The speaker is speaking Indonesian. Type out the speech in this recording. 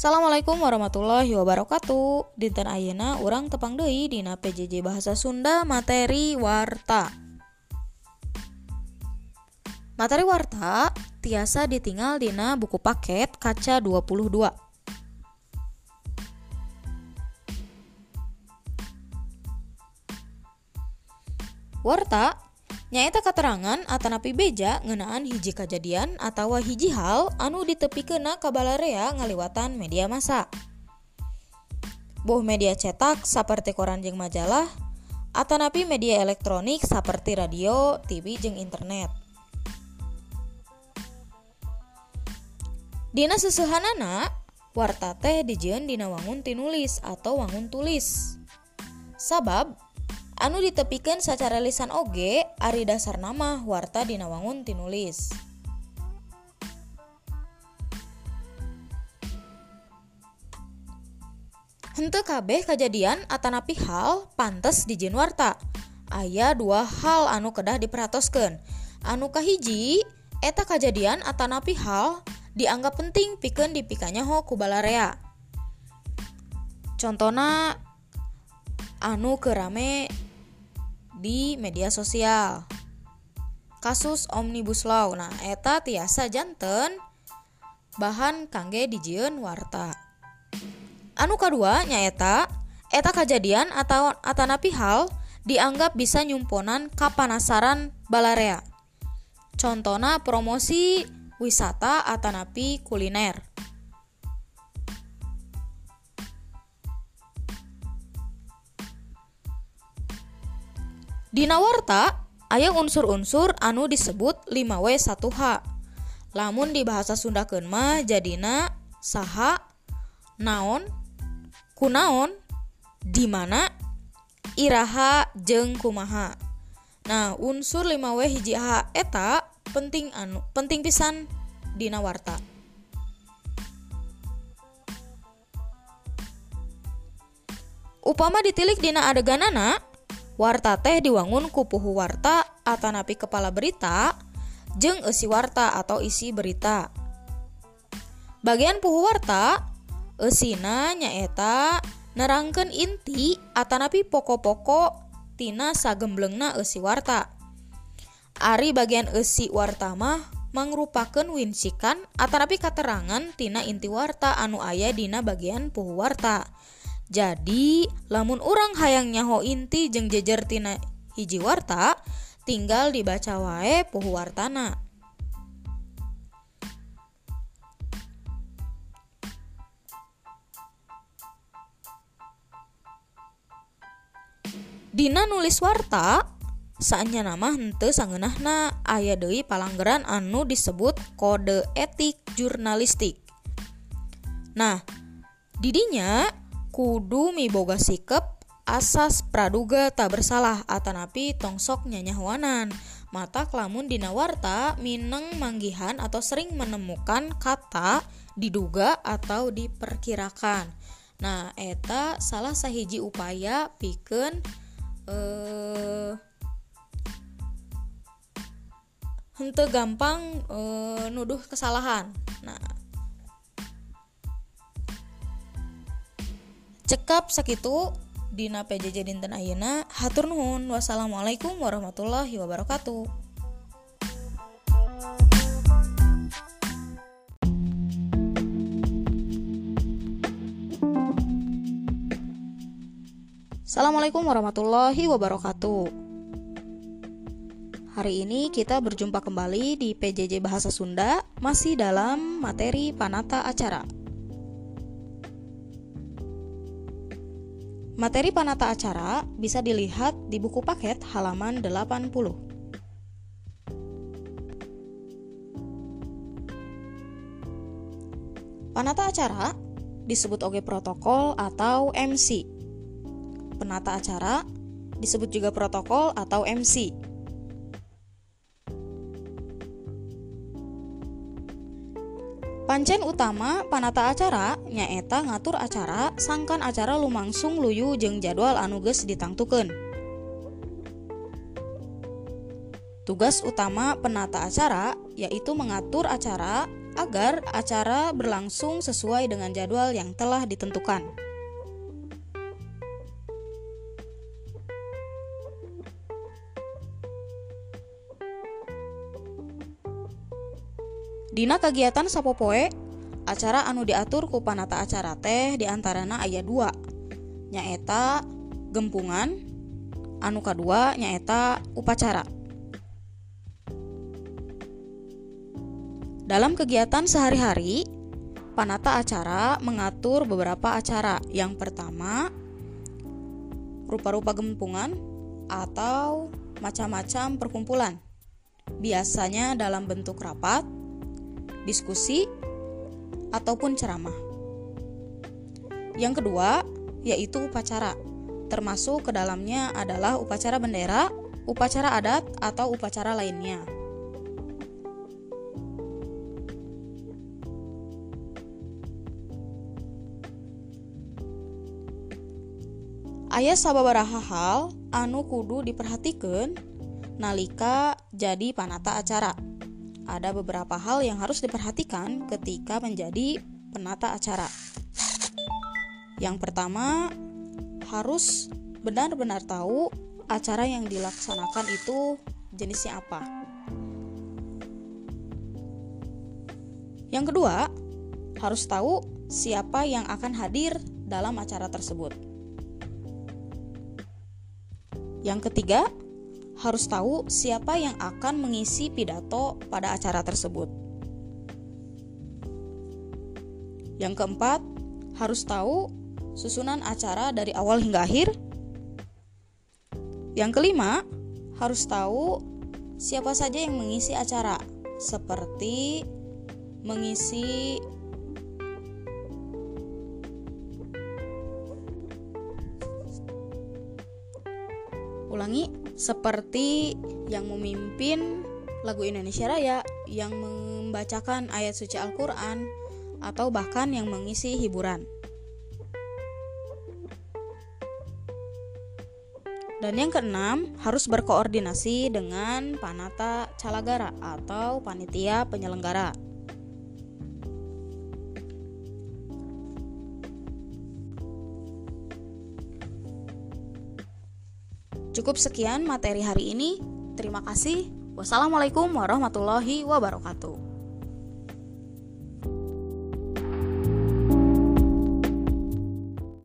Assalamualaikum warahmatullahi wabarakatuh. Dinten Ayeuna urang tepang deui dina PJJ Bahasa Sunda materi warta. Materi warta tiasa ditinggal dina buku paket kaca 22 Warta nyaeta katerangan atanapi beja ngenaan hiji kejadian atau hiji hal anu ditepi kena kabalarea ngaliwatan media massa. Boh media cetak seperti koran jeng majalah, atanapi media elektronik seperti radio, TV jeng internet. Dina susuhanana, warta teh dijieun dina wangun tinulis atau wangun tulis. Sabab anu ditepikan secara lisan oge Ari dasar nama warta dinawangun tinulis. Hente kabeh kejadian atanapi hal pantes dijin warta. Ayah dua hal anu kedah diperatoskan anu kahiji eta kejadian atanapi hal dianggap penting piken dipikanya ho kubalarea contohna anu kerame di media sosial. Kasus omnibus law. Nah eta tiasa janten bahan kangge dijieun warta. Anu kedua nyaeta eta kejadian atau atanapi hal dianggap bisa nyumponan kapanasaran balarea contohna promosi wisata atanapi kuliner Dina warta aya unsur-unsur anu disebut 5W1H. Lamun di bahasa Sunda mah jadina saha, naon, kunaon, di mana, iraha jeng kumaha. Nah, unsur 5W hiji H eta penting anu penting pisan dina warta. Upama ditilik dina adeganana, warta teh diwangun ku puhu warta atanapi kepala berita jeng isi warta atau isi berita. Bagian puhu warta esina nyaeta nerangken inti atanapi pokok-pokok tina sagemblengna esi warta. Ari bagian esi warta mah mangrupakeun winsikan atanapi katerangan tina inti warta anu aya dina bagian puhu warta jadi lamun orang hayang nyaho inti jeng jejer tina hiji warta tinggal dibaca wae puhu wartana Dina nulis warta saatnya nama hente sangenahna aya deui palanggaran anu disebut kode etik jurnalistik. Nah, didinya kudu miboga sikap asas praduga tak bersalah atanapi tongsok nyanyahuanan. Mata kelamun dina warta mineng manggihan atau sering menemukan kata diduga atau diperkirakan. Nah eta salah sahiji upaya piken eh hente gampang eh, nuduh kesalahan. Nah cekap sakitu Dina PJJ dinten Ayeuna hatur nuhun. Wassalamualaikum warahmatullahi wabarakatuh. Assalamualaikum warahmatullahi wabarakatuh. Hari ini kita berjumpa kembali di PJJ Bahasa Sunda Masih dalam materi panata acara Materi panata acara bisa dilihat di buku paket halaman 80. Panata acara disebut oge protokol atau MC. Penata acara disebut juga protokol atau MC. Pancen utama panata acara nyaeta ngatur acara sangkan acara lumangsung luyu jeng jadwal anuges ditangtuken. Tugas utama penata acara yaitu mengatur acara agar acara berlangsung sesuai dengan jadwal yang telah ditentukan. Dina kegiatan sapopoe acara anu diatur ku panata acara teh diantarana ayat 2 nyaeta gempungan anu kedua nyaeta upacara. Dalam kegiatan sehari-hari panata acara mengatur beberapa acara. Yang pertama rupa-rupa gempungan atau macam-macam perkumpulan. Biasanya dalam bentuk rapat diskusi, ataupun ceramah. Yang kedua, yaitu upacara. Termasuk ke dalamnya adalah upacara bendera, upacara adat, atau upacara lainnya. Ayah sababaraha hal anu kudu diperhatikan nalika jadi panata acara ada beberapa hal yang harus diperhatikan ketika menjadi penata acara. Yang pertama, harus benar-benar tahu acara yang dilaksanakan itu jenisnya apa. Yang kedua, harus tahu siapa yang akan hadir dalam acara tersebut. Yang ketiga, harus tahu siapa yang akan mengisi pidato pada acara tersebut. Yang keempat, harus tahu susunan acara dari awal hingga akhir. Yang kelima, harus tahu siapa saja yang mengisi acara, seperti mengisi ulangi seperti yang memimpin lagu Indonesia Raya, yang membacakan ayat suci Al-Quran, atau bahkan yang mengisi hiburan. Dan yang keenam, harus berkoordinasi dengan panata calagara atau panitia penyelenggara. Cukup sekian materi hari ini. Terima kasih. Wassalamualaikum warahmatullahi wabarakatuh.